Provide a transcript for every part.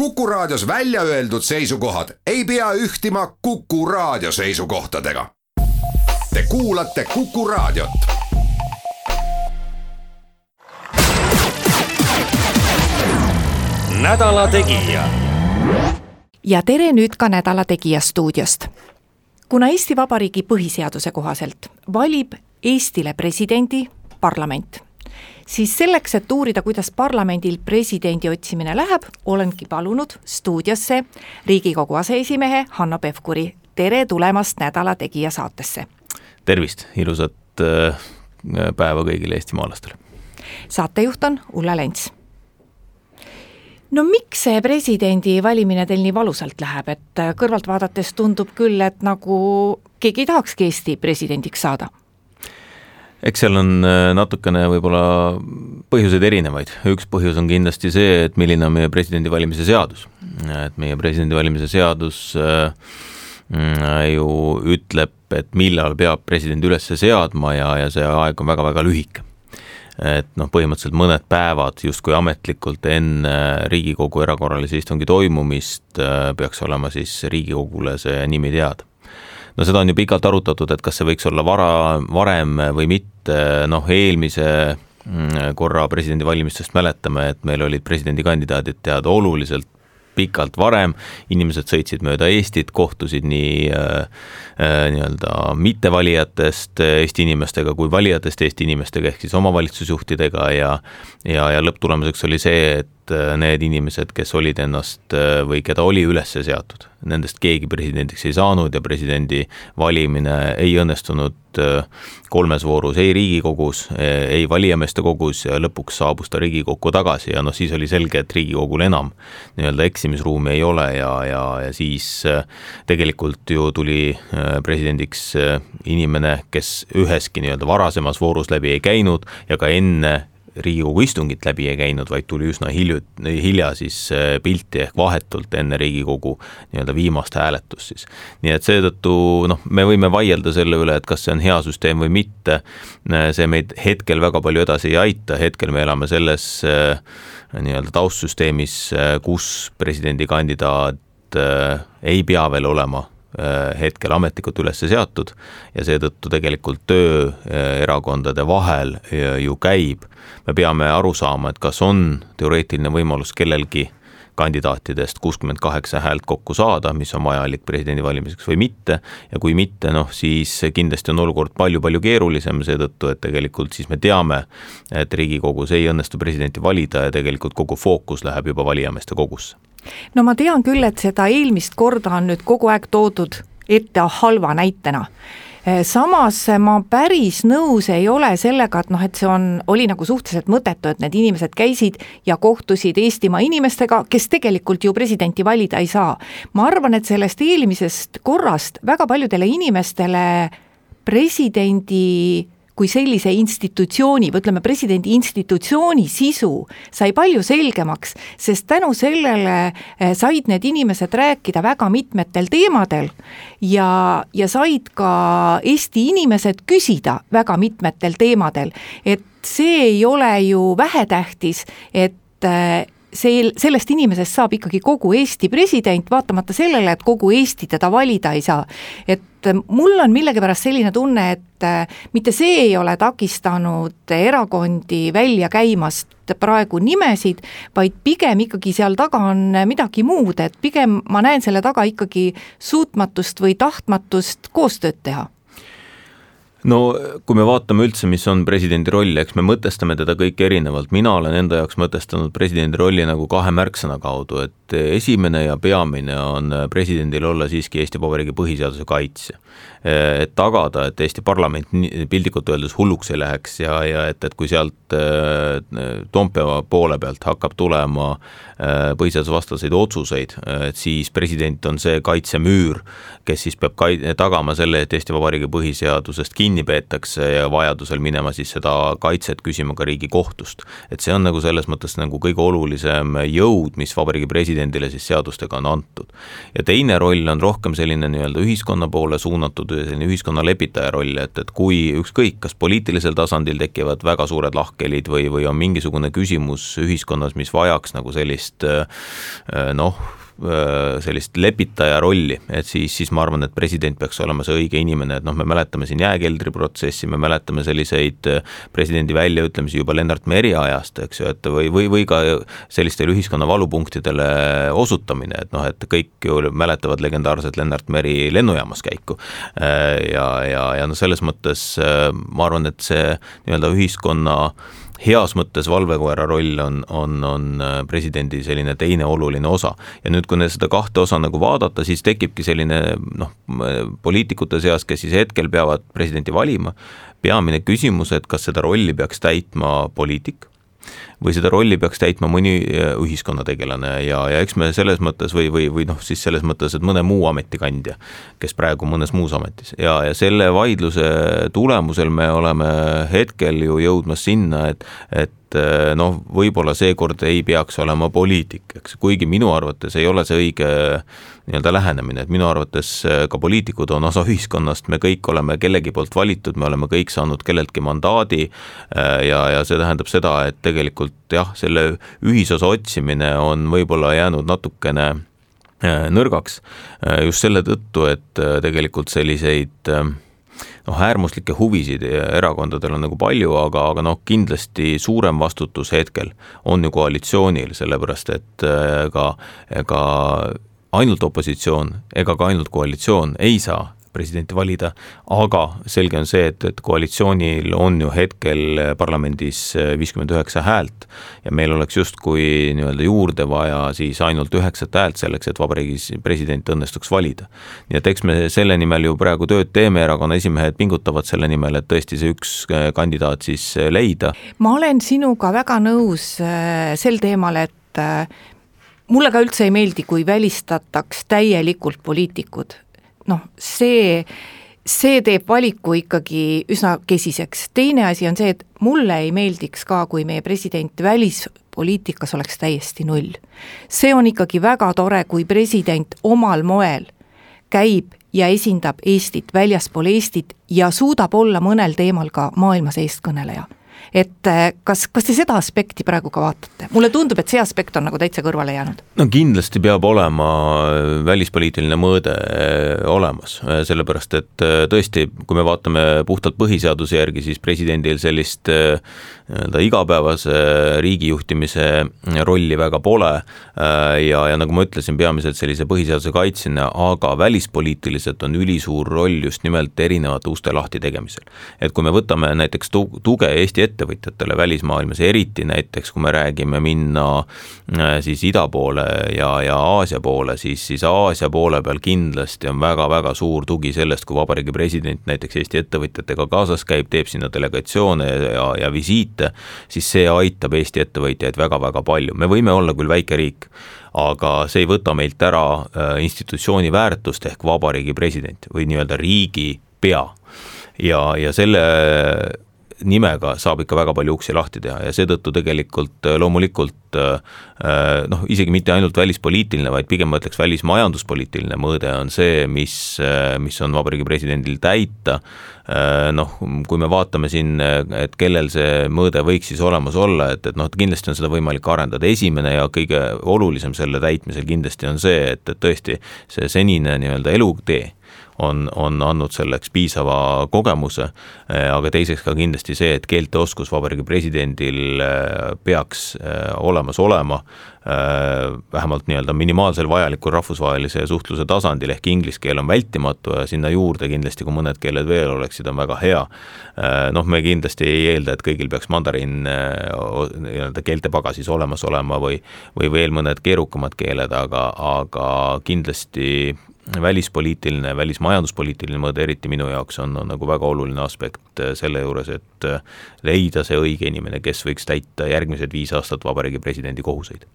Kuku Raadios välja öeldud seisukohad ei pea ühtima Kuku Raadio seisukohtadega. Te kuulate Kuku Raadiot. nädala Tegija. ja tere nüüd ka Nädala Tegija stuudiost. kuna Eesti Vabariigi põhiseaduse kohaselt valib Eestile presidendi parlament siis selleks, et uurida, kuidas parlamendil presidendi otsimine läheb, olengi palunud stuudiosse Riigikogu aseesimehe Hanno Pevkuri. tere tulemast Nädala Tegija saatesse! tervist, ilusat äh, päeva kõigile eestimaalastele! saatejuht on Ulla Lents no miks see presidendi valimine teil nii valusalt läheb, et äh, kõrvalt vaadates tundub küll, et nagu keegi ei tahakski Eesti presidendiks saada eks seal on äh, natukene võib-olla põhjuseid erinevaid, üks põhjus on kindlasti see, et milline on meie presidendi valimise seadus. et meie presidendi valimise seadus äh, mm, ju ütleb, et millal peab president üles seadma ja, ja see aeg on väga-väga lühike. et noh, põhimõtteliselt mõned päevad justkui ametlikult enne Riigikogu erakorralise istungi toimumist äh, peaks olema siis Riigikogule see nimi teada no seda on ju pikalt arutatud, et kas see võiks olla vara, varem või mitte, noh eelmise mm, korra presidendivalimistest mäletame, et meil olid presidendikandidaadid teada oluliselt pikalt varem, inimesed sõitsid mööda Eestit, kohtusid nii äh, äh, nii-öelda mittevalijatest Eesti inimestega kui valijatest Eesti inimestega, ehk siis omavalitsusjuhtidega ja ja, ja lõpptulemuseks oli see, et need inimesed, kes olid ennast äh, või keda oli üles seatud, nendest keegi presidendiks ei saanud ja presidendi valimine ei õnnestunud äh, kolmes voorus ei Riigikogus, ei valijameeste kogus ja lõpuks saabus ta Riigikokku tagasi ja noh, siis oli selge, et Riigikogul enam nii-öelda eksimisruumi ei ole ja, ja, ja siis tegelikult ju tuli presidendiks inimene, kes üheski nii-öelda varasemas voorus läbi ei käinud ja ka enne Riigikogu istungit läbi ei käinud, vaid tuli üsna hilju, hilja siis äh, pilti ehk vahetult enne Riigikogu nii-öelda viimast hääletust siis. nii et seetõttu noh, me võime vaielda selle üle, et kas see on hea süsteem või mitte, äh, see meid hetkel väga palju edasi ei aita, hetkel me elame selles äh, nii-öelda taustsüsteemis, kus presidendikandidaat ei pea veel olema hetkel ametlikult üles seatud ja seetõttu tegelikult töö erakondade vahel ju käib me peame aru saama, et kas on teoreetiline võimalus kellelgi kandidaatidest kuuskümmend kaheksa häält kokku saada, mis on vajalik presidendi valimiseks või mitte. ja kui mitte, noh siis kindlasti on olukord palju-palju keerulisem seetõttu, et tegelikult siis me teame, et Riigikogus ei õnnestu presidenti valida ja tegelikult kogu fookus läheb juba valijameeste kogusse. No ma tean küll, et seda eelmist korda on nüüd kogu aeg toodud ette halva näitena Eh, samas ma päris nõus ei ole sellega, et noh, et see on, oli nagu suhteliselt mõttetu, et need inimesed käisid ja kohtusid Eestimaa inimestega, kes tegelikult ju presidenti valida ei saa. ma arvan, et sellest eelmisest korrast väga paljudele inimestele presidendi kui sellise institutsiooni või ütleme, presidendi institutsiooni sisu sai palju selgemaks, sest tänu sellele eh, said need inimesed rääkida väga mitmetel teemadel ja, ja said ka Eesti inimesed küsida väga mitmetel teemadel, et see ei ole ju vähetähtis, et eh, see, sellest inimesest saab ikkagi kogu Eesti president, vaatamata sellele, et kogu Eesti teda valida ei saa. et mul on millegipärast selline tunne, et äh, mitte see ei ole takistanud erakondi välja käimast praegu nimesid, vaid pigem ikkagi seal taga on midagi muud, et pigem ma näen selle taga ikkagi suutmatust või tahtmatust koostööd teha no kui me vaatame üldse, mis on presidendi roll, eks me mõtestame teda kõike erinevalt, mina olen enda jaoks mõtestanud presidendi rolli nagu kahe märksõna kaudu, et esimene ja peamine on presidendil olla siiski Eesti Vabariigi põhiseaduse kaitsja. et tagada, et Eesti parlament piltlikult öeldes hulluks ei läheks ja, ja et, et kui sealt Toompea poole pealt hakkab tulema põhiseadusvastaseid otsuseid, et siis president on see kaitsemüür, kes siis peab kai-, tagama selle, et Eesti Vabariigi põhiseadusest kinni peetakse ja vajadusel minema siis seda kaitset küsima ka Riigikohtust. et see on nagu selles mõttes nagu kõige olulisem jõud, mis Vabariigi Presidendil presidendile siis seadustega on antud. ja teine roll on rohkem selline nii-öelda ühiskonna poole suunatud, selline ühiskonna lepitaja roll, et, et kui ükskõik, kas poliitilisel tasandil tekivad väga suured lahkhelid või, või on mingisugune küsimus ühiskonnas, mis vajaks nagu sellist noh, Äh, sellist lepitaja rolli, et siis, siis ma arvan, et president peaks olema see õige inimene, et noh, me mäletame siin jääkeldri protsessi, me mäletame selliseid äh, presidendi väljaütlemisi juba Lennart Meri ajast, eks ju, et või, või, või ka sellistele ühiskonna valupunktidele osutamine, et noh, et kõik ju mäletavad legendaarset Lennart Meri lennujaamas käiku. Äh, ja, ja, ja noh, selles mõttes ma arvan, et see nii-öelda ühiskonna heas mõttes valvekoera roll on, on, on äh, presidendi selline teine oluline osa. ja nüüd, kui seda kahte osa nagu vaadata, siis tekibki selline noh, poliitikute seas, kes siis hetkel peavad presidenti valima, peamine küsimus, et kas seda rolli peaks täitma poliitik või seda rolli peaks täitma mõni äh, ühiskonnategelane ja, ja eks me selles mõttes või, või, või noh, siis selles mõttes, et mõne muu ametikandja, kes praegu mõnes muus ametis. Ja, ja selle vaidluse tulemusel me oleme hetkel ju jõudmas sinna, et, et eh, noh, võib-olla seekord ei peaks olema poliitik, eks, kuigi minu arvates ei ole see õige nii-öelda lähenemine, et minu arvates ka poliitikud on osa ühiskonnast, me kõik oleme kellegi poolt valitud, me oleme kõik saanud kelleltki mandaadi ja, ja see tähendab seda, et tegelikult jah, selle ühisosa otsimine on võib-olla jäänud natukene nõrgaks just selle tõttu, et tegelikult selliseid äh, noh, äärmuslikke huvisid erakondadel on nagu palju, aga, aga noh, kindlasti suurem vastutus hetkel on ju koalitsioonil, sellepärast et ega, ega ainult opositsioon ega ka ainult koalitsioon ei saa presidenti valida, aga selge on see, et, et koalitsioonil on ju hetkel parlamendis viiskümmend üheksa häält ja meil oleks justkui nii-öelda juurde vaja siis ainult üheksat häält selleks, et vabariigi president õnnestuks valida. nii et eks me selle nimel ju praegu tööd teeme, erakonna esimehed pingutavad selle nimel, et tõesti see üks kandidaat siis leida. ma olen sinuga väga nõus sel teemal, et mulle ka üldse ei meeldi, kui välistataks täielikult poliitikud noh, see, see teeb valiku ikkagi üsna kesiseks. teine asi on see, et mulle ei meeldiks ka, kui meie president välispoliitikas oleks täiesti null. see on ikkagi väga tore, kui president omal moel käib ja esindab Eestit väljaspool Eestit ja suudab olla mõnel teemal ka maailmas eestkõneleja et äh, kas, kas te seda aspekti praegu ka vaatate? mulle tundub, et see aspekt on nagu täitsa kõrvale jäänud. no kindlasti peab olema äh, välispoliitiline mõõde äh, olemas, sellepärast et tõesti, kui me vaatame puhtalt põhiseaduse järgi, siis presidendil sellist nii-öelda igapäevase riigijuhtimise rolli väga pole ja, ja nagu ma ütlesin, peamiselt sellise põhiseaduse kaitsjana, aga välispoliitiliselt on ülisuur roll just nimelt erinevate uste lahti tegemisel. et kui me võtame näiteks tuge Eesti ettevõtjatele välismaailmas, eriti näiteks kui me räägime minna äh, siis ida poole ja, ja Aasia poole, siis, siis Aasia poole peal kindlasti on väga-väga suur tugi sellest, kui vabariigi president näiteks Eesti ettevõtjatega kaasas käib, teeb sinna delegatsioone ja, ja visiite, siis see aitab Eesti ettevõtjaid väga-väga palju, me võime olla küll väike riik, aga see ei võta meilt ära äh, institutsiooni väärtust ehk vabariigi president või nii-öelda riigi pea. Ja, ja selle nimega saab ikka väga palju uksi lahti teha ja seetõttu tegelikult äh, loomulikult äh, äh, noh, isegi mitte ainult välispoliitiline, vaid pigem ma ütleks välismajanduspoliitiline mõõde on see, mis, mis on Vabariigi Presidendil täita. noh, kui me vaatame siin, et kellel see mõõde võiks siis olemas olla, et, et noh, kindlasti on seda võimalik arendada, esimene ja kõige olulisem selle täitmisel kindlasti on see, et, et tõesti see senine nii-öelda elutee on, on andnud selleks piisava kogemuse, eh, aga teiseks ka kindlasti see, et keelteoskus Vabariigi Presidendil eh, peaks eh, olemas olema, vähemalt nii-öelda minimaalsel vajalikul rahvusvahelise suhtluse tasandil, ehk inglise keel on vältimatu ja sinna juurde kindlasti, kui mõned keeled veel oleksid, on väga hea. noh, me kindlasti ei eelda, et kõigil peaks mandariin nii-öelda keeltepagasis olemas olema või, või veel mõned keerukamad keeled, aga, aga kindlasti välispoliitiline, välismajanduspoliitiline mõõde, eriti minu jaoks, on, on nagu väga oluline aspekt äh, selle juures, et äh, leida see õige inimene, kes võiks täita järgmised viis aastat Vabariigi Presidendi kohuseid.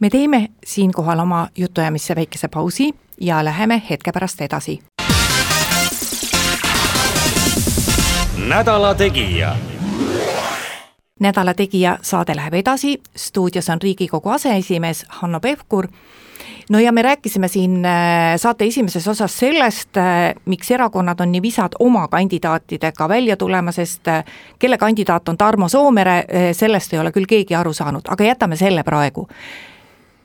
me teeme siinkohal oma jutuajamisse väikese pausi ja läheme hetke pärast edasi. nädala Tegija nädala Tegija saade läheb edasi, stuudios on Riigikogu aseesimees Hanno Pevkur no ja me rääkisime siin äh, saate esimeses osas sellest, äh, miks erakonnad on nii visad oma kandidaatidega välja tulema, sest äh, kelle kandidaat on Tarmo Soomere, sellest ei ole küll keegi aru saanud, aga jätame selle praegu.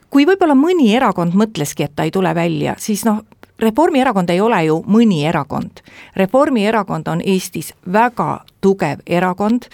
kui võib-olla mõni erakond mõtleski, et ta ei tule välja, siis noh, Reformierakond ei ole ju mõni erakond. Reformierakond on Eestis väga tugev erakond,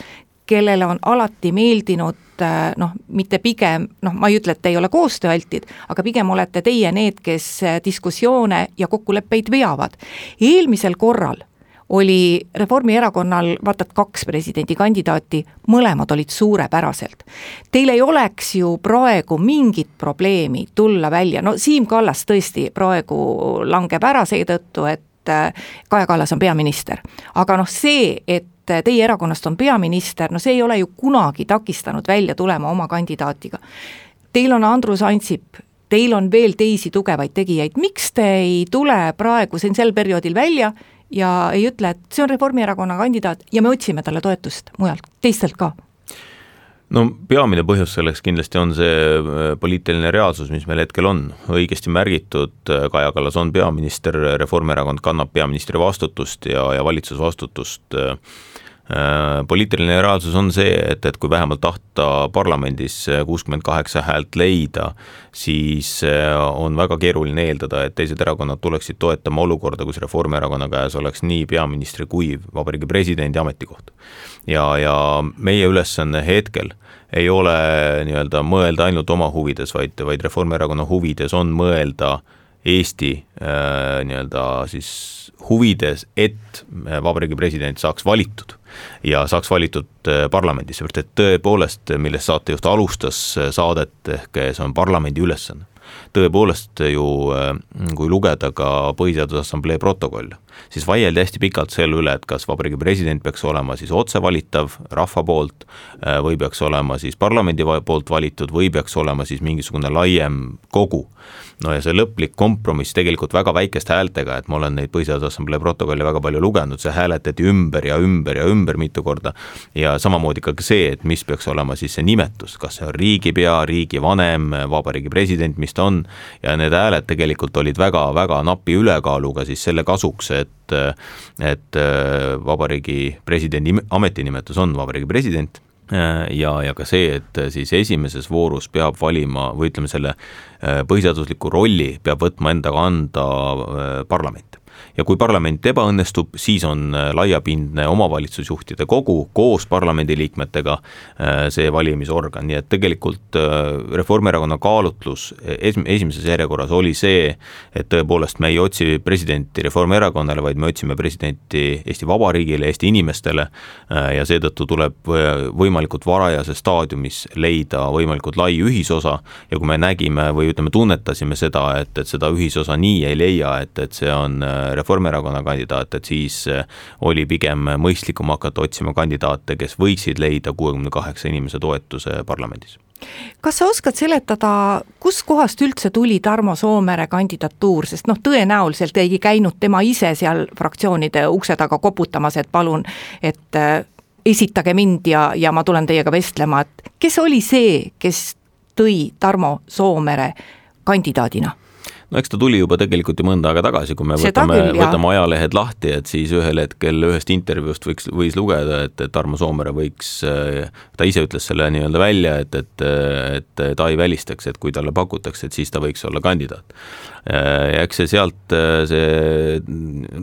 kellele on alati meeldinud äh, noh, mitte pigem, noh, ma ei ütle, et te ei ole koostööaltid, aga pigem olete teie need, kes äh, diskussioone ja kokkuleppeid veavad. eelmisel korral oli Reformierakonnal vaata et kaks presidendikandidaati, mõlemad olid suurepäraselt. Teil ei oleks ju praegu mingit probleemi tulla välja, no Siim Kallas tõesti praegu langeb ära seetõttu, et äh, Kaja Kallas on peaminister. aga noh, see, et et teie erakonnast on peaminister, no see ei ole ju kunagi takistanud välja tulema oma kandidaatiga. Teil on Andrus Ansip, teil on veel teisi tugevaid tegijaid, miks te ei tule praegu siin sel perioodil välja ja ei ütle, et see on Reformierakonna kandidaat ja me otsime talle toetust mujalt, teistelt ka no peamine põhjus selleks kindlasti on see äh, poliitiline reaalsus, mis meil hetkel on. õigesti märgitud, äh, Kaja Kallas on peaminister, Reformierakond kannab peaministri vastutust ja, ja valitsusvastutust äh, poliitiline reaalsus on see, et, et kui vähemalt tahta parlamendis kuuskümmend kaheksa häält leida, siis äh, on väga keeruline eeldada, et teised erakonnad tuleksid toetama olukorda, kus Reformierakonna käes oleks nii peaministri kui vabariigi presidendi ametikoht. ja, ja meie ülesanne hetkel ei ole nii-öelda mõelda ainult oma huvides, vaid, vaid Reformierakonna huvides on mõelda Eesti äh, nii-öelda siis huvides, et vabariigi president saaks valitud ja saaks valitud äh, parlamendis, seepärast et tõepoolest, millest saatejuht alustas äh, saadet, ehk see on parlamendi ülesanne. Tõepoolest ju, äh, kui lugeda ka Põhiseaduse Assamblee protokolle, siis vaieldi hästi pikalt selle üle, et kas vabariigi president peaks olema siis otsevalitav rahva poolt või peaks olema siis parlamendi poolt valitud või peaks olema siis mingisugune laiem kogu no ja see lõplik kompromiss tegelikult väga väikeste häältega, et ma olen neid Põhiseaduse Assamblee protokolle väga palju lugenud, see hääletati ümber ja ümber ja ümber mitu korda. ja samamoodi ka see, et mis peaks olema siis see nimetus, kas see on riigipea, riigivanem, vabariigi president, mis ta on. Ja need hääled tegelikult olid väga-väga napi ülekaaluga siis selle kasuks, et et vabariigi presidendi ametinimetus on vabariigi president Äh, ja, ja ka see, et äh, siis esimeses voorus peab valima või ütleme, selle äh, põhiseadusliku rolli peab võtma enda kanda parlament ja kui parlament ebaõnnestub, siis on äh, laiapindne omavalitsusjuhtide kogu koos parlamendiliikmetega äh, see valimisorgan, nii et tegelikult äh, Reformierakonna kaalutlus es-, esimeses järjekorras oli see, et tõepoolest me ei otsi presidenti Reformierakonnale, vaid me otsime presidenti Eesti Vabariigile, Eesti inimestele ja seetõttu tuleb võimalikult varajases staadiumis leida võimalikult lai ühisosa. Ja kui me nägime või ütleme, tunnetasime seda, et, et seda ühisosa nii ei leia, et, et see on Reformierakonna kandidaat, et siis eh, oli pigem mõistlikum hakata otsima kandidaate, kes võiksid leida kuuekümne kaheksa inimese toetuse parlamendis. Kas sa oskad seletada, kuskohast üldse tuli Tarmo Soomere kandidatuur, sest noh, tõenäoliselt ei käinud tema ise seal fraktsioonide ukse taga koputamas, et palun, et äh, esitage mind ja, ja ma tulen teiega vestlema, et kes oli see, kes tõi Tarmo Soomere kandidaadina? No eks ta tuli juba tegelikult ju mõnda aega tagasi, kui me Seda võtame, võtame ajalehed lahti, et siis ühel hetkel ühest intervjuust võiks, võis lugeda, et, et Tarmo Soomere võiks, ta ise ütles selle nii-öelda välja, et, et, et ta ei välistaks, et kui talle pakutakse, et siis ta võiks olla kandidaat. Ja eks see sealt, see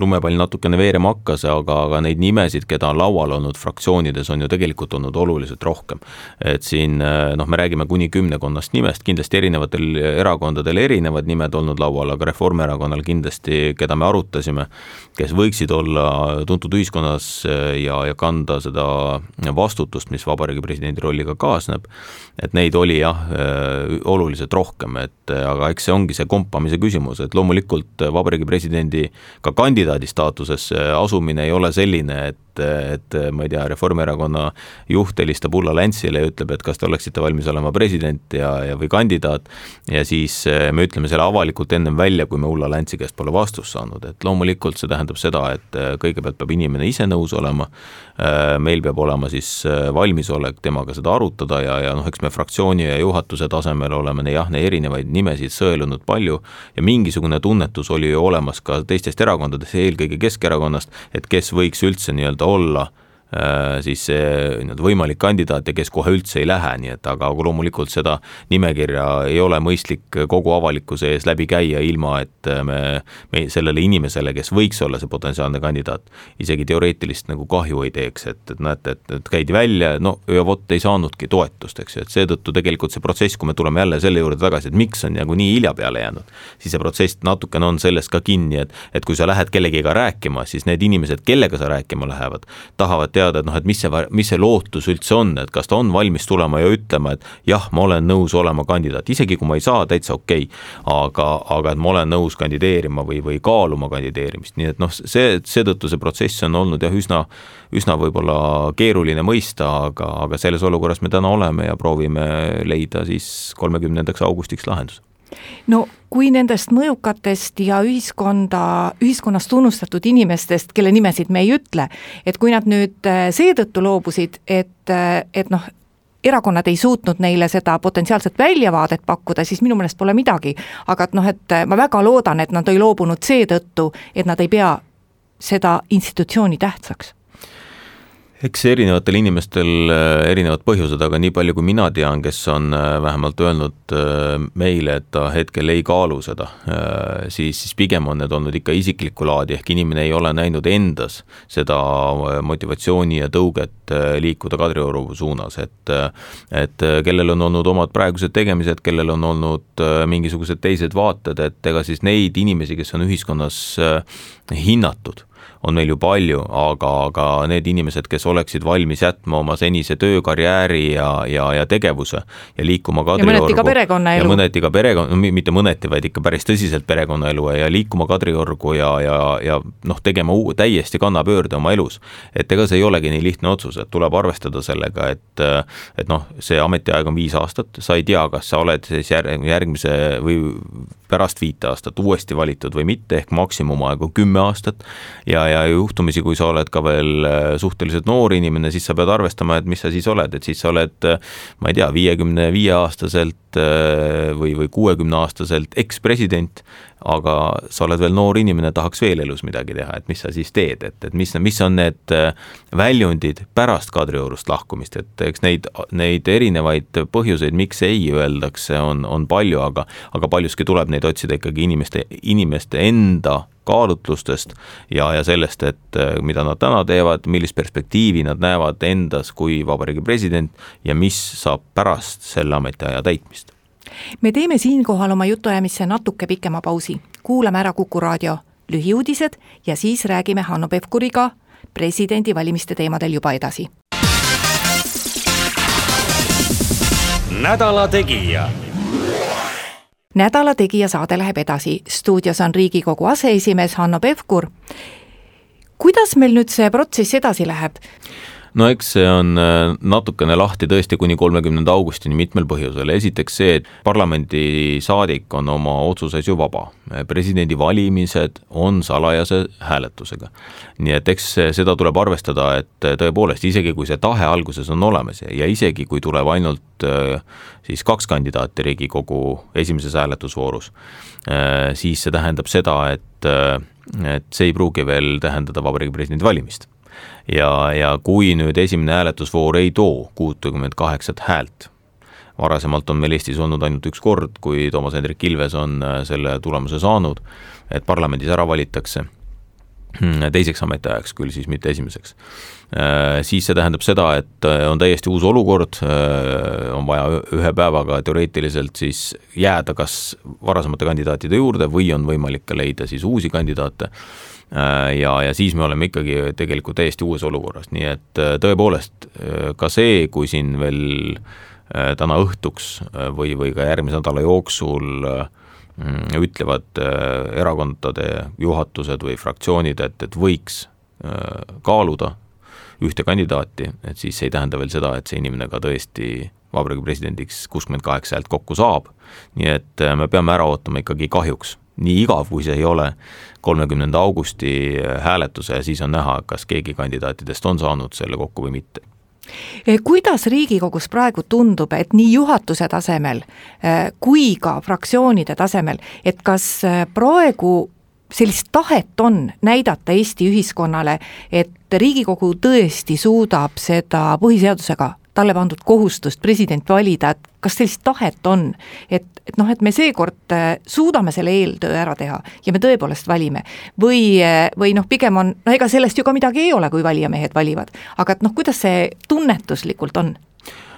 lumepall natukene veerema hakkas, aga, aga neid nimesid, keda on laual olnud fraktsioonides, on ju tegelikult olnud oluliselt rohkem. et siin noh, me räägime kuni kümmekonnast nimest, kindlasti erinevatel erakondadel erinevad nimed olnud, laual, aga Reformierakonnal kindlasti, keda me arutasime, kes võiksid olla tuntud ühiskonnas ja, ja kanda seda vastutust, mis Vabariigi Presidendi rolliga kaasneb, et neid oli jah, oluliselt rohkem, et aga eks see ongi see kompamise küsimus, et loomulikult Vabariigi Presidendi ka kandidaadi staatusesse asumine ei ole selline, et et ma ei tea, Reformierakonna juht helistab Ulla Läntsile ja ütleb, et kas te oleksite valmis olema president ja, ja või kandidaat. ja siis eh, me ütleme selle avalikult ennem välja, kui me Ulla Läntsi käest pole vastust saanud, et loomulikult see tähendab seda, et eh, kõigepealt peab inimene ise nõus olema. Eh, meil peab olema siis valmisolek temaga seda arutada ja, ja noh, eks me fraktsiooni ja juhatuse tasemel oleme jah, erinevaid nimesid sõelunud palju ja mingisugune tunnetus oli ju olemas ka teistest erakondadest, eelkõige Keskerakonnast, et kes võiks üldse nii-öelda olla. Äh, siis see nii-öelda võimalik kandidaat ja kes kohe üldse ei lähe, nii et aga loomulikult seda nimekirja ei ole mõistlik kogu avalikkuse ees läbi käia, ilma et me, me sellele inimesele, kes võiks olla see potentsiaalne kandidaat, isegi teoreetilist nagu kahju ei teeks, et, et näete, et, et käidi välja, no ja vot ei saanudki toetust, eks ju, et seetõttu tegelikult see protsess, kui me tuleme jälle selle juurde tagasi, et miks on nagu nii hilja peale jäänud, siis see protsess natukene on sellest ka kinni, et, et kui sa lähed kellegiga rääkima, siis need inimesed, kellega sa rääkima lähevad, tahavad teada, et noh, et mis see, mis see lootus üldse on, et kas ta on valmis tulema ja ütlema, et jah, ma olen nõus olema kandidaat, isegi kui ma ei saa, täitsa okei. Okay.. aga, aga et ma olen nõus kandideerima või, või kaaluma kandideerimist, nii et noh, see, seetõttu see protsess on olnud jah, üsna, üsna võib-olla keeruline mõista, aga, aga selles olukorras me täna oleme ja proovime leida siis kolmekümnendaks augustiks lahenduse no kui nendest mõjukatest ja ühiskonda, ühiskonnas tunnustatud inimestest, kelle nimesid me ei ütle, et kui nad nüüd äh, seetõttu loobusid, et, äh, et noh, erakonnad ei suutnud neile seda potentsiaalset väljavaadet pakkuda, siis minu meelest pole midagi. aga et noh, et äh, ma väga loodan, et nad ei loobunud seetõttu, et nad ei pea seda institutsiooni tähtsaks eks erinevatel inimestel äh, erinevad põhjused, aga nii palju, kui mina tean, kes on äh, vähemalt öelnud äh, meile, et ta hetkel ei kaalu seda, siis, siis pigem on need olnud ikka isiklikku laadi, ehk inimene ei ole näinud endas seda motivatsiooni ja tõuget liikuda Kadrioru suunas, et et kellel on olnud omad praegused tegemised, kellel on olnud mingisugused teised vaated, et ega siis neid inimesi, kes on ühiskonnas hinnatud on meil ju palju, aga, aga need inimesed, kes oleksid valmis jätma oma senise töö, karjääri ja, ja, ja tegevuse ja liikuma Kadriorgu. ja mõneti ka perekonnaelu. mõneti ka perekonna, mitte mõneti, vaid ikka päris tõsiselt perekonnaelu ja liikuma Kadriorgu ja, ja, ja noh, tegema uu, täiesti kannapöörde oma elus. et ega see ei olegi nii lihtne otsus, et tuleb arvestada sellega, et et noh, see ametiaeg on viis aastat, sa ei tea, kas sa oled siis järg, järgmise või pärast viite aastat uuesti valitud või mitte, ehk maksimumaeg on kümme aastat ja, ja juhtumisi, kui sa oled ka veel äh, suhteliselt noor inimene, siis sa pead arvestama, et mis sa siis oled, et siis sa oled, äh, ma ei tea, viiekümne viie aastaselt äh, või, või kuuekümne aastaselt ekspresident aga sa oled veel noor inimene, tahaks veel elus midagi teha, et mis sa siis teed, et, et mis, mis on need äh, väljundid pärast Kadriorust lahkumist, et eks neid, neid erinevaid põhjuseid, miks ei öeldakse, on, on palju, aga aga paljuski tuleb neid otsida ikkagi inimeste, inimeste enda kaalutlustest ja, ja sellest, et äh, mida nad täna teevad, millist perspektiivi nad näevad endas kui vabariigi president ja mis saab pärast selle ametiaja täitmist me teeme siinkohal oma jutuajamisse natuke pikema pausi, kuulame ära Kuku raadio lühiuudised ja siis räägime Hanno Pevkuriga presidendivalimiste teemadel juba edasi. nädala Tegija nädala Tegija saade läheb edasi, stuudios on Riigikogu aseesimees Hanno Pevkur. kuidas meil nüüd see protsess edasi läheb? No eks see on äh, natukene lahti tõesti kuni kolmekümnenda augustini mitmel põhjusel, esiteks see, et parlamendisaadik on oma otsuses ju vaba. presidendivalimised on salajase hääletusega. nii et eks seda tuleb arvestada, et tõepoolest, isegi kui see tahe alguses on olemas ja isegi kui tuleb ainult äh, siis kaks kandidaati Riigikogu esimeses hääletusvoorus, äh, siis see tähendab seda, et et see ei pruugi veel tähendada Vabariigi Presidendi valimist ja, ja kui nüüd esimene hääletusvoor ei too kuutekümmet kaheksat häält, varasemalt on meil Eestis olnud ainult üks kord, kui Toomas Hendrik Ilves on äh, selle tulemuse saanud, et parlamendis ära valitakse hmm, teiseks ametiajaks küll siis, mitte esimeseks. Äh, siis see tähendab seda, et äh, on täiesti uus olukord, on vaja ühe päevaga teoreetiliselt siis jääda kas varasemate kandidaatide juurde või on võimalik ka leida siis uusi kandidaate ja, ja siis me oleme ikkagi tegelikult täiesti uues olukorras, nii et äh, tõepoolest äh, ka see, kui siin veel täna õhtuks või, või ka järgmise nädala jooksul mm, ütlevad erakondade juhatused või fraktsioonid, et, et võiks kaaluda ühte kandidaati, et siis see ei tähenda veel seda, et see inimene ka tõesti vabariigi presidendiks kuuskümmend kaheksa häält kokku saab, nii et äh, me peame ära ootama ikkagi kahjuks, nii igav kui see ei ole, kolmekümnenda augusti hääletuse ja siis on näha, kas keegi kandidaatidest on saanud selle kokku või mitte. Eh, kuidas Riigikogus praegu tundub, et nii juhatuse tasemel eh, kui ka fraktsioonide tasemel, et kas eh, praegu sellist tahet on näidata Eesti ühiskonnale, et Riigikogu tõesti suudab seda põhiseadusega talle pandud kohustust president valida, et kas sellist tahet on, et, et noh, et me seekord äh, suudame selle eeltöö ära teha ja me tõepoolest valime. või, äh, või noh, pigem on, no ega sellest ju ka midagi ei ole, kui valijamehed valivad, aga et noh, kuidas see tunnetuslikult on?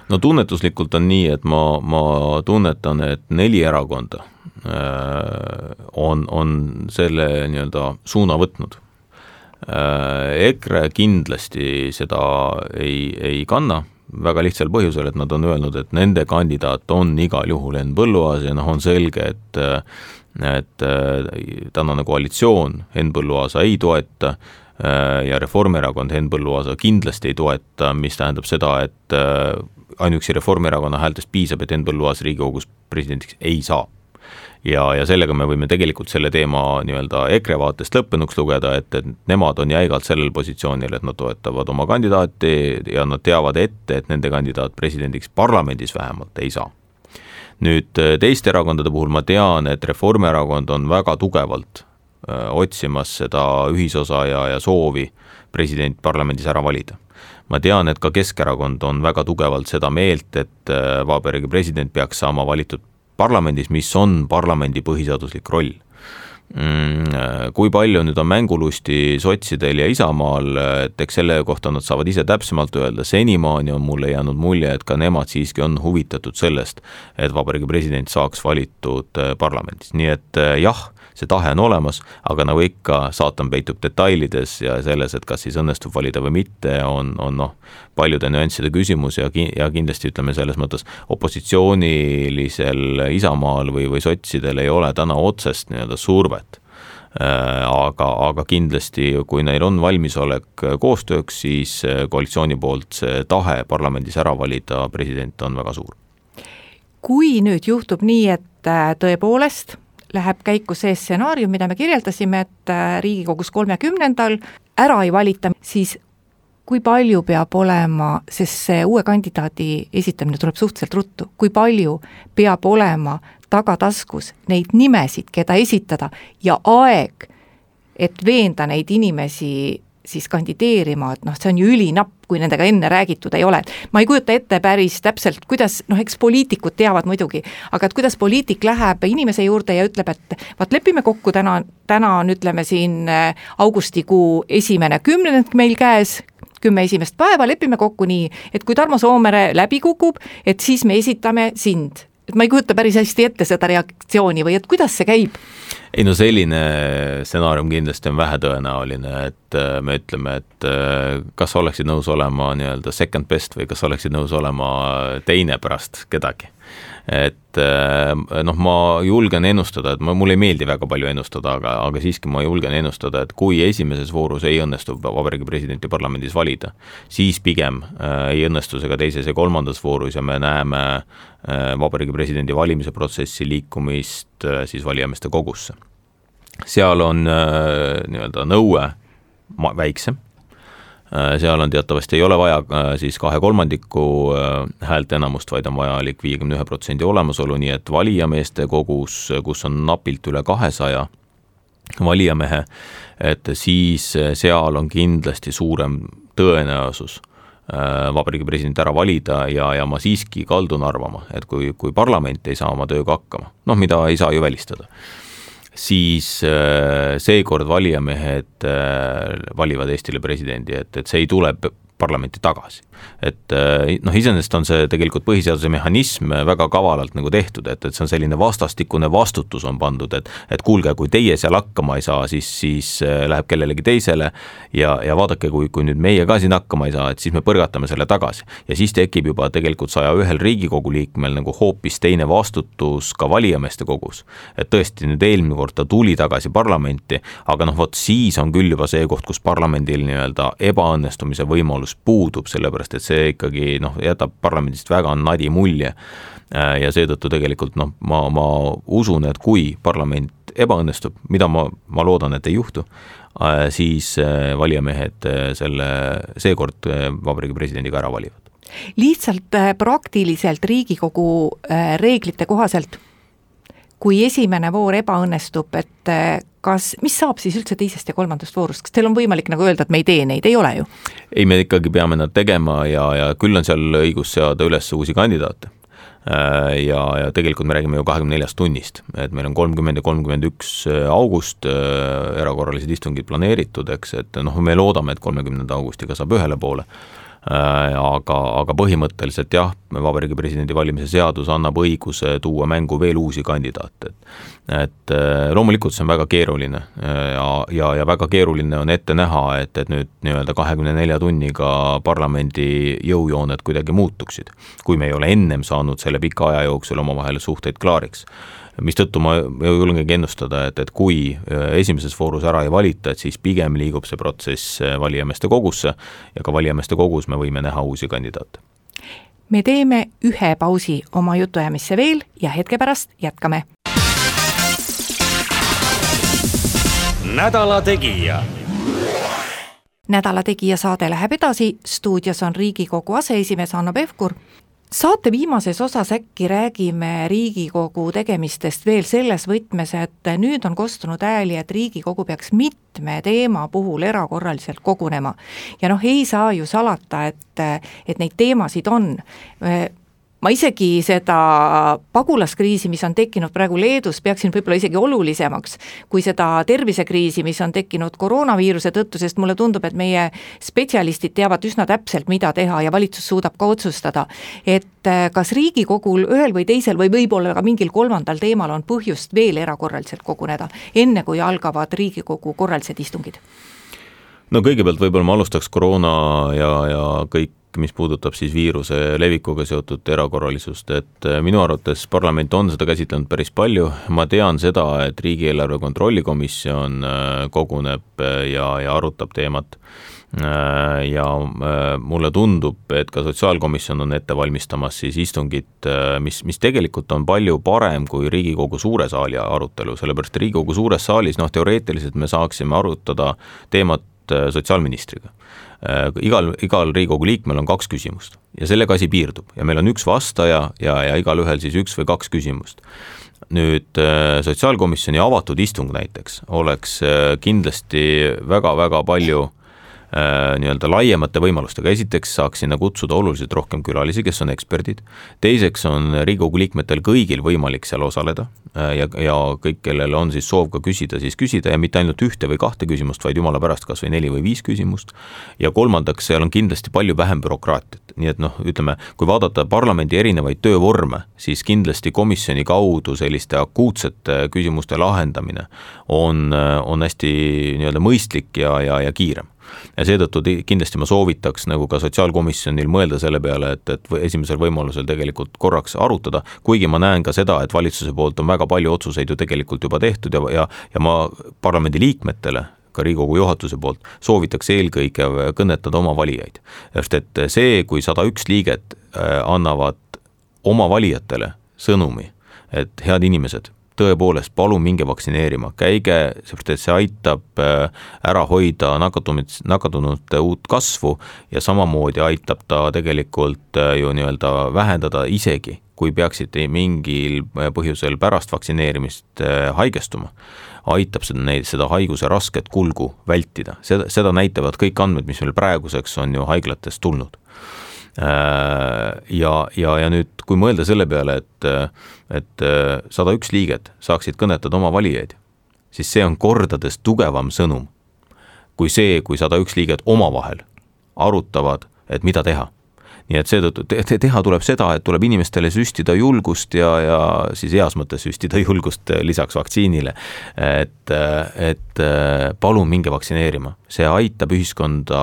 no tunnetuslikult on nii, et ma, ma tunnetan, et neli erakonda äh, on, on selle nii-öelda suuna võtnud. EKRE kindlasti seda ei, ei kanna väga lihtsal põhjusel, et nad on öelnud, et nende kandidaat on igal juhul Henn Põlluaas ja noh, on selge, et et tänane koalitsioon Henn Põlluaasa ei toeta ja Reformierakond Henn Põlluaasa kindlasti ei toeta, mis tähendab seda, et ainuüksi Reformierakonna häältest piisab, et Henn Põlluaas Riigikogus presidendiks ei saa ja, ja sellega me võime tegelikult selle teema nii-öelda EKRE vaatest lõppenuks lugeda, et, et nemad on jäigalt sellel positsioonil, et nad toetavad oma kandidaati ja nad teavad ette, et nende kandidaat presidendiks parlamendis vähemalt ei saa. nüüd teiste erakondade puhul ma tean, et Reformierakond on väga tugevalt öö, otsimas seda ühisosa ja, ja soovi president parlamendis ära valida ma tean, et ka Keskerakond on väga tugevalt seda meelt, et Vabariigi president peaks saama valitud parlamendis, mis on parlamendi põhiseaduslik roll. Mm, kui palju nüüd on mängulusti sotsidel ja Isamaal, et eks selle kohta nad saavad ise täpsemalt öelda, senimaani on mulle jäänud mulje, et ka nemad siiski on huvitatud sellest, et vabariigi president saaks valitud äh, parlamendis, nii et äh, jah, see tahe on olemas, aga nagu ikka, saatan peitub detailides ja selles, et kas siis õnnestub valida või mitte, on, on noh, paljude nüansside küsimus ja ki-, ja kindlasti ütleme selles mõttes opositsioonilisel Isamaal või, või sotsidel ei ole täna otsest nii-öelda survet äh, aga, aga kindlasti, kui neil on valmisolek koostööks, siis koalitsiooni poolt see tahe parlamendis ära valida president on väga suur. kui nüüd juhtub nii, et äh, tõepoolest läheb käiku see stsenaarium, mida me kirjeldasime, et äh, Riigikogus kolmekümnendal ära ei valita, siis kui palju peab olema, sest see uue kandidaadi esitamine tuleb suhteliselt ruttu, kui palju peab olema tagataskus neid nimesid, keda esitada ja aeg, et veenda neid inimesi siis kandideerima, et noh, see on ju ülinapp, kui nendega enne räägitud ei ole, ma ei kujuta ette päris täpselt, kuidas noh, eks poliitikud teavad muidugi, aga et kuidas poliitik läheb inimese juurde ja ütleb, et vaat lepime kokku, täna, täna on, ütleme siin äh, augustikuu esimene kümnend meil käes, kümme esimest päeva, lepime kokku nii, et kui Tarmo Soomere läbi kukub, et siis me esitame sind. Et ma ei kujuta päris hästi ette seda reaktsiooni või et kuidas see käib? ei no selline stsenaarium kindlasti on vähetõenäoline, et äh, me ütleme, et äh, kas oleksid nõus olema nii-öelda second best või kas oleksid nõus olema teine pärast kedagi et äh, noh, ma julgen ennustada, et ma, mulle ei meeldi väga palju ennustada, aga, aga siiski ma julgen ennustada, et kui esimeses voorus ei õnnestu Vabariigi Presidenti parlamendis valida, siis pigem äh, ei õnnestu see ka teises ja kolmandas voorus ja me näeme äh, Vabariigi Presidendi valimise protsessi liikumist äh, siis valijameeste kogusse. seal on äh, nii-öelda nõue ma-, väiksem seal on teatavasti, ei ole vaja äh, siis kahe kolmandiku äh, häälteenamust, vaid on vajalik viiekümne ühe protsendi olemasolu, nii et valijameeste kogus, kus on napilt üle kahesaja valijamehe, et siis seal on kindlasti suurem tõenäosus vabariigi president ära valida ja, ja ma siiski kaldun arvama, et kui, kui parlament ei saa oma tööga hakkama, noh, mida ei saa ju välistada siis äh, seekord valijamehed äh, valivad Eestile presidendi, et, et see ei tule parlamenti tagasi. et eh, noh, iseenesest on see tegelikult põhiseaduse mehhanism väga kavalalt nagu tehtud, et, et see on selline vastastikune vastutus on pandud, et et kuulge, kui teie seal hakkama ei saa, siis, siis eh, läheb kellelegi teisele ja, ja vaadake, kui, kui nüüd meie ka siin hakkama ei saa, et siis me põrgatame selle tagasi. ja siis tekib juba tegelikult saja ühel Riigikogu liikmel nagu hoopis teine vastutus ka valijameeste kogus. et tõesti, nüüd eelmine kord ta tuli tagasi parlamenti, aga noh, vot siis on küll juba see koht, kus parlamendil nii-öelda ebaõnnestumise võimalus võimalus puudub, sellepärast et see ikkagi noh, jätab parlamendist väga nadi mulje. ja seetõttu tegelikult noh, ma, ma usun, et kui parlament ebaõnnestub, mida ma, ma loodan, et ei juhtu, siis valijamehed selle seekord Vabariigi Presidendiga ära valivad lihtsalt praktiliselt Riigikogu reeglite kohaselt kui esimene voor ebaõnnestub, et kas, mis saab siis üldse teisest ja kolmandast voorust, kas teil on võimalik nagu öelda, et me ei tee neid, ei ole ju? ei, me ikkagi peame nad tegema ja, ja küll on seal õigus seada üles uusi kandidaate. Äh, ja, ja tegelikult me räägime ju kahekümne neljast tunnist, et meil on kolmkümmend ja kolmkümmend üks äh, august äh, erakorralised istungid planeeritud, eks, et noh, me loodame, et kolmekümnenda augustiga saab ühele poole aga, aga põhimõtteliselt jah, Vabariigi Presidendi valimise seadus annab õiguse tuua mängu veel uusi kandidaate, et et äh, loomulikult see on väga keeruline äh, ja, ja, ja väga keeruline on ette näha, et, et nüüd nii-öelda kahekümne nelja tunniga parlamendi jõujooned kuidagi muutuksid, kui me ei ole ennem saanud selle pika aja jooksul omavahel suhteid klaariks mistõttu ma julgengi ennustada, et, et kui äh, esimeses voorus ära ei valita, et siis pigem liigub see protsess äh, valijameeste kogusse ja ka valijameeste kogus me võime näha uusi kandidaate. me teeme ühe pausi oma jutuajamisse veel ja hetke pärast jätkame. nädala Tegija nädala Tegija saade läheb edasi, stuudios on Riigikogu aseesimees Hanno Pevkur saate viimases osas äkki räägime Riigikogu tegemistest veel selles võtmes, et nüüd on kostunud hääli, et Riigikogu peaks mitme teema puhul erakorraliselt kogunema. ja noh, ei saa ju salata, et, et neid teemasid on ma isegi seda pagulaskriisi, mis on tekkinud praegu Leedus, peaksin võib-olla isegi olulisemaks kui seda tervisekriisi, mis on tekkinud koroonaviiruse tõttu, sest mulle tundub, et meie spetsialistid teavad üsna täpselt, mida teha ja valitsus suudab ka otsustada. et eh, kas Riigikogul ühel või teisel või võib-olla ka mingil kolmandal teemal on põhjust veel erakorraliselt koguneda, enne kui algavad Riigikogu korralised istungid? no kõigepealt võib-olla ma alustaks koroona ja, ja kõik mis puudutab siis viiruse levikuga seotud erakorralisust, et äh, minu arvates parlament on seda käsitlenud päris palju, ma tean seda, et Riigieelarve Kontrolli Komisjon äh, koguneb äh, ja, ja arutab teemat. Ja mulle tundub, et ka Sotsiaalkomisjon on ette valmistamas siis istungit, mis, mis tegelikult on palju parem kui Riigikogu suure saali arutelu, sellepärast Riigikogu suures saalis noh, teoreetiliselt me saaksime arutada teemat sotsiaalministriga igal, igal Riigikogu liikmel on kaks küsimust ja sellega asi piirdub ja meil on üks vastaja ja, ja igalühel siis üks või kaks küsimust. nüüd äh, sotsiaalkomisjoni avatud istung näiteks oleks äh, kindlasti väga-väga palju Äh, nii-öelda laiemate võimalustega, esiteks saaks sinna kutsuda oluliselt rohkem külalisi, kes on eksperdid, teiseks on Riigikogu liikmetel kõigil võimalik seal osaleda äh, ja, ja kõik, kellel on siis soov ka küsida, siis küsida ja mitte ainult ühte või kahte küsimust, vaid jumala pärast kas või neli või viis küsimust, ja kolmandaks, seal on kindlasti palju vähem bürokraatiat, nii et noh, ütleme, kui vaadata parlamendi erinevaid töövorme, siis kindlasti komisjoni kaudu selliste akuutsete küsimuste lahendamine on, on hästi nii-öelda mõistlik ja, ja, ja kiirem ja seetõttu kindlasti ma soovitaks nagu ka sotsiaalkomisjonil mõelda selle peale, et, et esimesel võimalusel tegelikult korraks arutada, kuigi ma näen ka seda, et valitsuse poolt on väga palju otsuseid ju tegelikult juba tehtud ja, ja, ja ma parlamendi liikmetele ka Riigikogu juhatuse poolt soovitaks eelkõige kõnetada oma valijaid. sest et see, kui sada üks liiget äh, annavad oma valijatele sõnumi, et head inimesed, tõepoolest, palun minge vaktsineerima, käige, sest et see aitab äh, ära hoida nakatumist, nakatunute uut kasvu ja samamoodi aitab ta tegelikult äh, ju nii-öelda vähendada isegi, kui peaksite mingil äh, põhjusel pärast vaktsineerimist haigestuma, aitab seda, neid, seda haiguse rasket kulgu vältida, seda, seda näitavad kõik andmed, mis meil praeguseks on ju haiglatest tulnud ja, ja, ja nüüd, kui mõelda selle peale, et, et äh, sada üks liiget saaksid kõnetada oma valijaid, siis see on kordades tugevam sõnum kui see, kui sada üks liiget omavahel arutavad, et mida teha nii et seetõttu te teha tuleb seda, et tuleb inimestele süstida julgust ja, ja siis heas mõttes süstida julgust lisaks vaktsiinile. et, et palun minge vaktsineerima, see aitab ühiskonda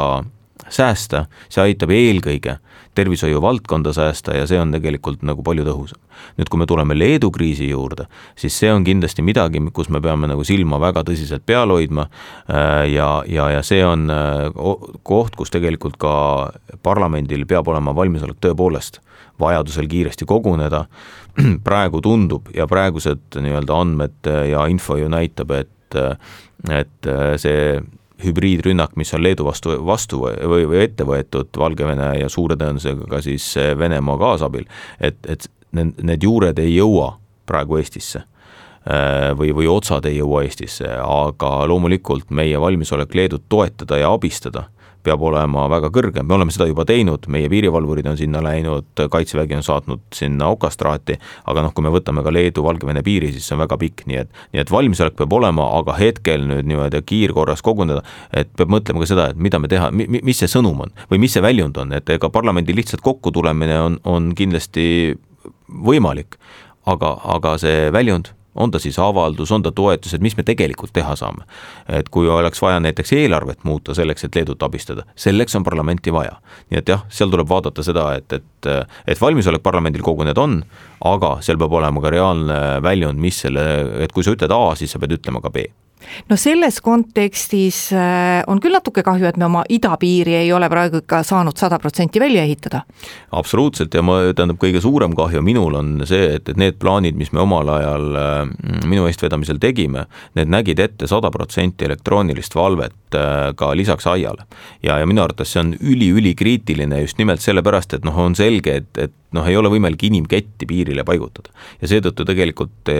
säästa, see aitab eelkõige tervishoiu valdkonda säästa ja see on tegelikult nagu palju tõhusam. nüüd, kui me tuleme Leedu kriisi juurde, siis see on kindlasti midagi, kus me peame nagu silma väga tõsiselt peal hoidma äh, ja, ja, ja see on äh, koht, kus tegelikult ka parlamendil peab olema valmisolek tõepoolest vajadusel kiiresti koguneda, praegu tundub ja praegused nii-öelda andmed ja info ju näitab, et et see hübriidrünnak, mis on Leedu vastu, vastu või, või ette võetud Valgevene ja suure tõenäosusega ka siis Venemaa kaasabil, et, et need, need juured ei jõua praegu Eestisse äh, või, või otsad ei jõua Eestisse, aga loomulikult meie valmisolek Leedut toetada ja abistada peab olema väga kõrge, me oleme seda juba teinud, meie piirivalvurid on sinna läinud, kaitsevägi on saatnud sinna okastraati, aga noh, kui me võtame ka Leedu-Valgevene piiri, siis see on väga pikk, nii et, nii et valmisolek peab olema, aga hetkel nüüd niimoodi kiirkorras koguneda, et peab mõtlema ka seda, et mida me teha, mis see sõnum on või mis see väljund on, et ega parlamendi lihtsalt kokkutulemine on, on kindlasti võimalik, aga, aga see väljund on ta siis avaldus, on ta toetus, et mis me tegelikult teha saame. et kui oleks vaja näiteks eelarvet muuta selleks, et Leedut abistada, selleks on parlamenti vaja. nii et jah, seal tuleb vaadata seda, et, et, et valmisolek parlamendil koguneda on, aga seal peab olema ka reaalne väljund, mis selle, et kui sa ütled A, siis sa pead ütlema ka B no selles kontekstis äh, on küll natuke kahju, et me oma idapiiri ei ole praegu ikka saanud sada protsenti välja ehitada. absoluutselt ja ma, tähendab, kõige suurem kahju minul on see, et, et need plaanid, mis me omal ajal äh, minu eestvedamisel tegime, need nägid ette sada protsenti elektroonilist valvet äh, ka lisaks aiale. ja, ja minu arvates see on üli-ülikriitiline just nimelt sellepärast, et noh, on selge, et, et noh, ei ole võimalik inimketti piirile paigutada. ja seetõttu tegelikult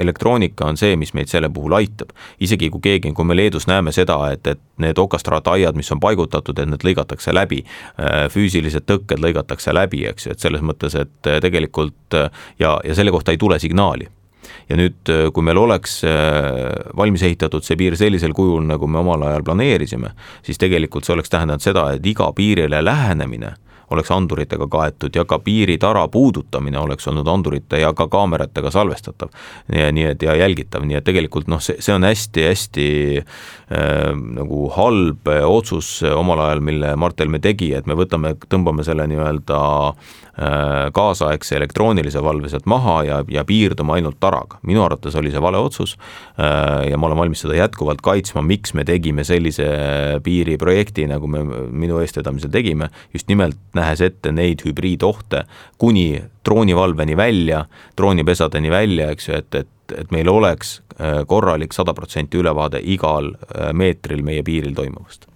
elektroonika on see, mis meid selle puhul aitab isegi kui keegi, kui me Leedus näeme seda, et, et need okastraataiad, mis on paigutatud, et need lõigatakse läbi, äh, füüsilised tõkked lõigatakse läbi, eks ju, et selles mõttes, et äh, tegelikult äh, ja, ja selle kohta ei tule signaali ja nüüd, kui meil oleks valmis ehitatud see piir sellisel kujul, nagu me omal ajal planeerisime, siis tegelikult see oleks tähendanud seda, et iga piirile lähenemine oleks anduritega kaetud ja ka piiritara puudutamine oleks olnud andurite ja ka kaameratega salvestatav. nii et ja jälgitav, nii et tegelikult noh, see, see on hästi-hästi äh, nagu halb otsus omal ajal, mille Mart Helme tegi, et me võtame, tõmbame selle nii-öelda kaasaegse elektroonilise valve sealt maha ja, ja piirdume ainult taraga. minu arvates oli see vale otsus äh, ja ma olen valmis seda jätkuvalt kaitsma, miks me tegime sellise piiriprojekti, nagu me minu eestvedamisel tegime, just nimelt nähes ette neid hübriidohte kuni droonivalveni välja, droonipesadeni välja, eks ju, et, et et meil oleks äh, korralik sada protsenti ülevaade igal äh, meetril meie piiril toimuvast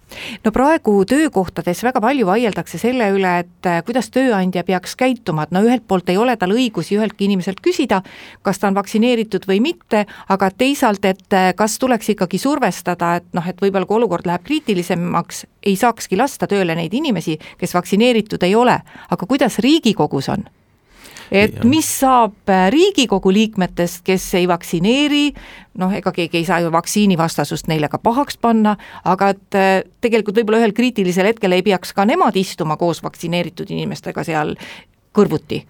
no praegu töökohtades väga palju vaieldakse selle üle, et äh, kuidas tööandja peaks käituma, et no ühelt poolt ei ole tal õigusi üheltki inimeselt küsida, kas ta on vaktsineeritud või mitte, aga teisalt, et äh, kas tuleks ikkagi survestada, et noh, et võib-olla kui olukord läheb kriitilisemaks, ei saakski lasta tööle neid inimesi, kes vaktsineeritud ei ole, aga kuidas Riigikogus on? Et mis saab äh, Riigikogu liikmetest, kes ei vaktsineeri, noh, ega keegi ei saa ju vaktsiinivastasust neile ka pahaks panna, aga et äh, tegelikult võib-olla ühel kriitilisel hetkel ei peaks ka nemad istuma koos vaktsineeritud inimestega seal kõrvuti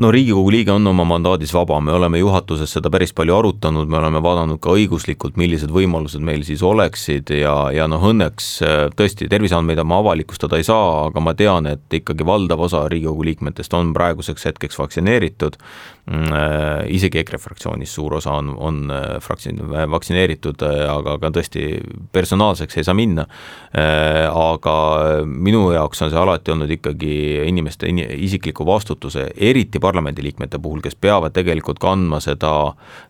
no Riigikogu liige on oma mandaadis vaba, me oleme juhatuses seda päris palju arutanud, me oleme vaadanud ka õiguslikult, millised võimalused meil siis oleksid ja, ja noh, õnneks äh, tõesti, terviseandmeid ma avalikustada ei saa, aga ma tean, et ikkagi valdav osa Riigikogu liikmetest on praeguseks hetkeks vaktsineeritud, isegi EKRE fraktsioonis suur osa on, on äh, fraktsioon, vaktsineeritud, aga ka tõesti personaalseks ei saa minna, aga minu jaoks on see alati olnud ikkagi inimeste isikliku vastutuse, eriti parlamendiliikmete puhul, kes peavad tegelikult kandma seda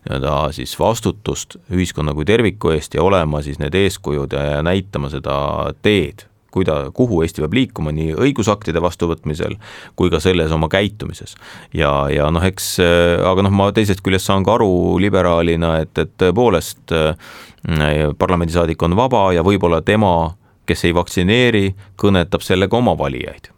nii-öelda siis vastutust ühiskonna kui terviku eest ja olema siis need eeskujud ja, ja näitama seda teed, kuida-, kuhu Eesti peab liikuma nii õigusaktide vastuvõtmisel kui ka selles oma käitumises. ja, ja noh, eks aga noh, ma teisest küljest saan ka aru liberaalina, et, et tõepoolest äh, parlamendisaadik on vaba ja võib-olla tema, kes ei vaktsineeri, kõnetab sellega oma valijaid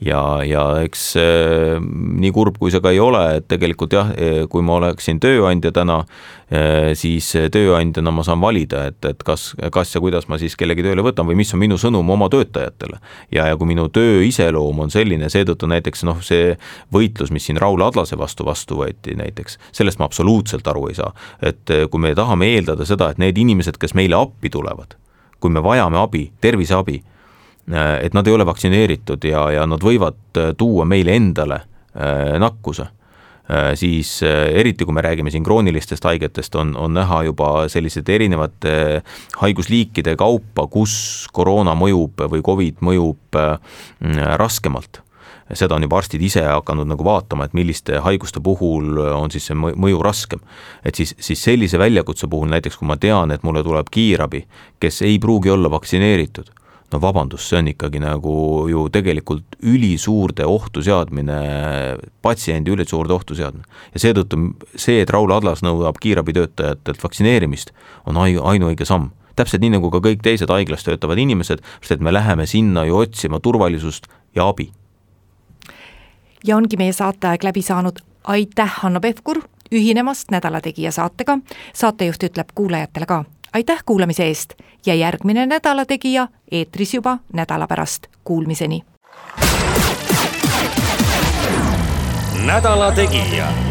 ja, ja eks äh, nii kurb, kui see ka ei ole, et tegelikult jah, äh, kui ma oleksin tööandja täna, äh, siis tööandjana ma saan valida, et, et kas, kas ja kuidas ma siis kellegi tööle võtan või mis on minu sõnum oma töötajatele. ja, ja kui minu töö iseloom on selline, seetõttu näiteks noh, see võitlus, mis siin Raul Adlase vastu vastu võeti näiteks, sellest ma absoluutselt aru ei saa. et kui me tahame eeldada seda, et need inimesed, kes meile appi tulevad, kui me vajame abi, terviseabi et nad ei ole vaktsineeritud ja, ja nad võivad tuua meile endale nakkuse siis eriti, kui me räägime siin kroonilistest haigetest, on, on näha juba sellised erinevate haigusliikide kaupa, kus koroona mõjub või Covid mõjub raskemalt seda on juba arstid ise hakanud nagu vaatama, et milliste haiguste puhul on siis see mõju raskem. et siis, siis sellise väljakutse puhul näiteks, kui ma tean, et mulle tuleb kiirabi, kes ei pruugi olla vaktsineeritud, no vabandust, see on ikkagi nagu ju tegelikult ülisuurde ohtu seadmine, patsiendi ülisuurde ohtu seadmine. ja seetõttu see, et Raul Adlas nõuab kiirabitöötajatelt vaktsineerimist, on ainuõige samm. Täpselt nii, nagu ka kõik teised haiglas töötavad inimesed, sest et me läheme sinna ju otsima turvalisust ja abi. Ja ongi meie saateaeg läbi saanud, aitäh, Hanno Pevkur, ühinemast Nädala Tegija saatega, saatejuht ütleb kuulajatele ka aitäh kuulamise eest! Ja järgmine Nädala Tegija eetris juba nädala pärast, kuulmiseni! nädala Tegija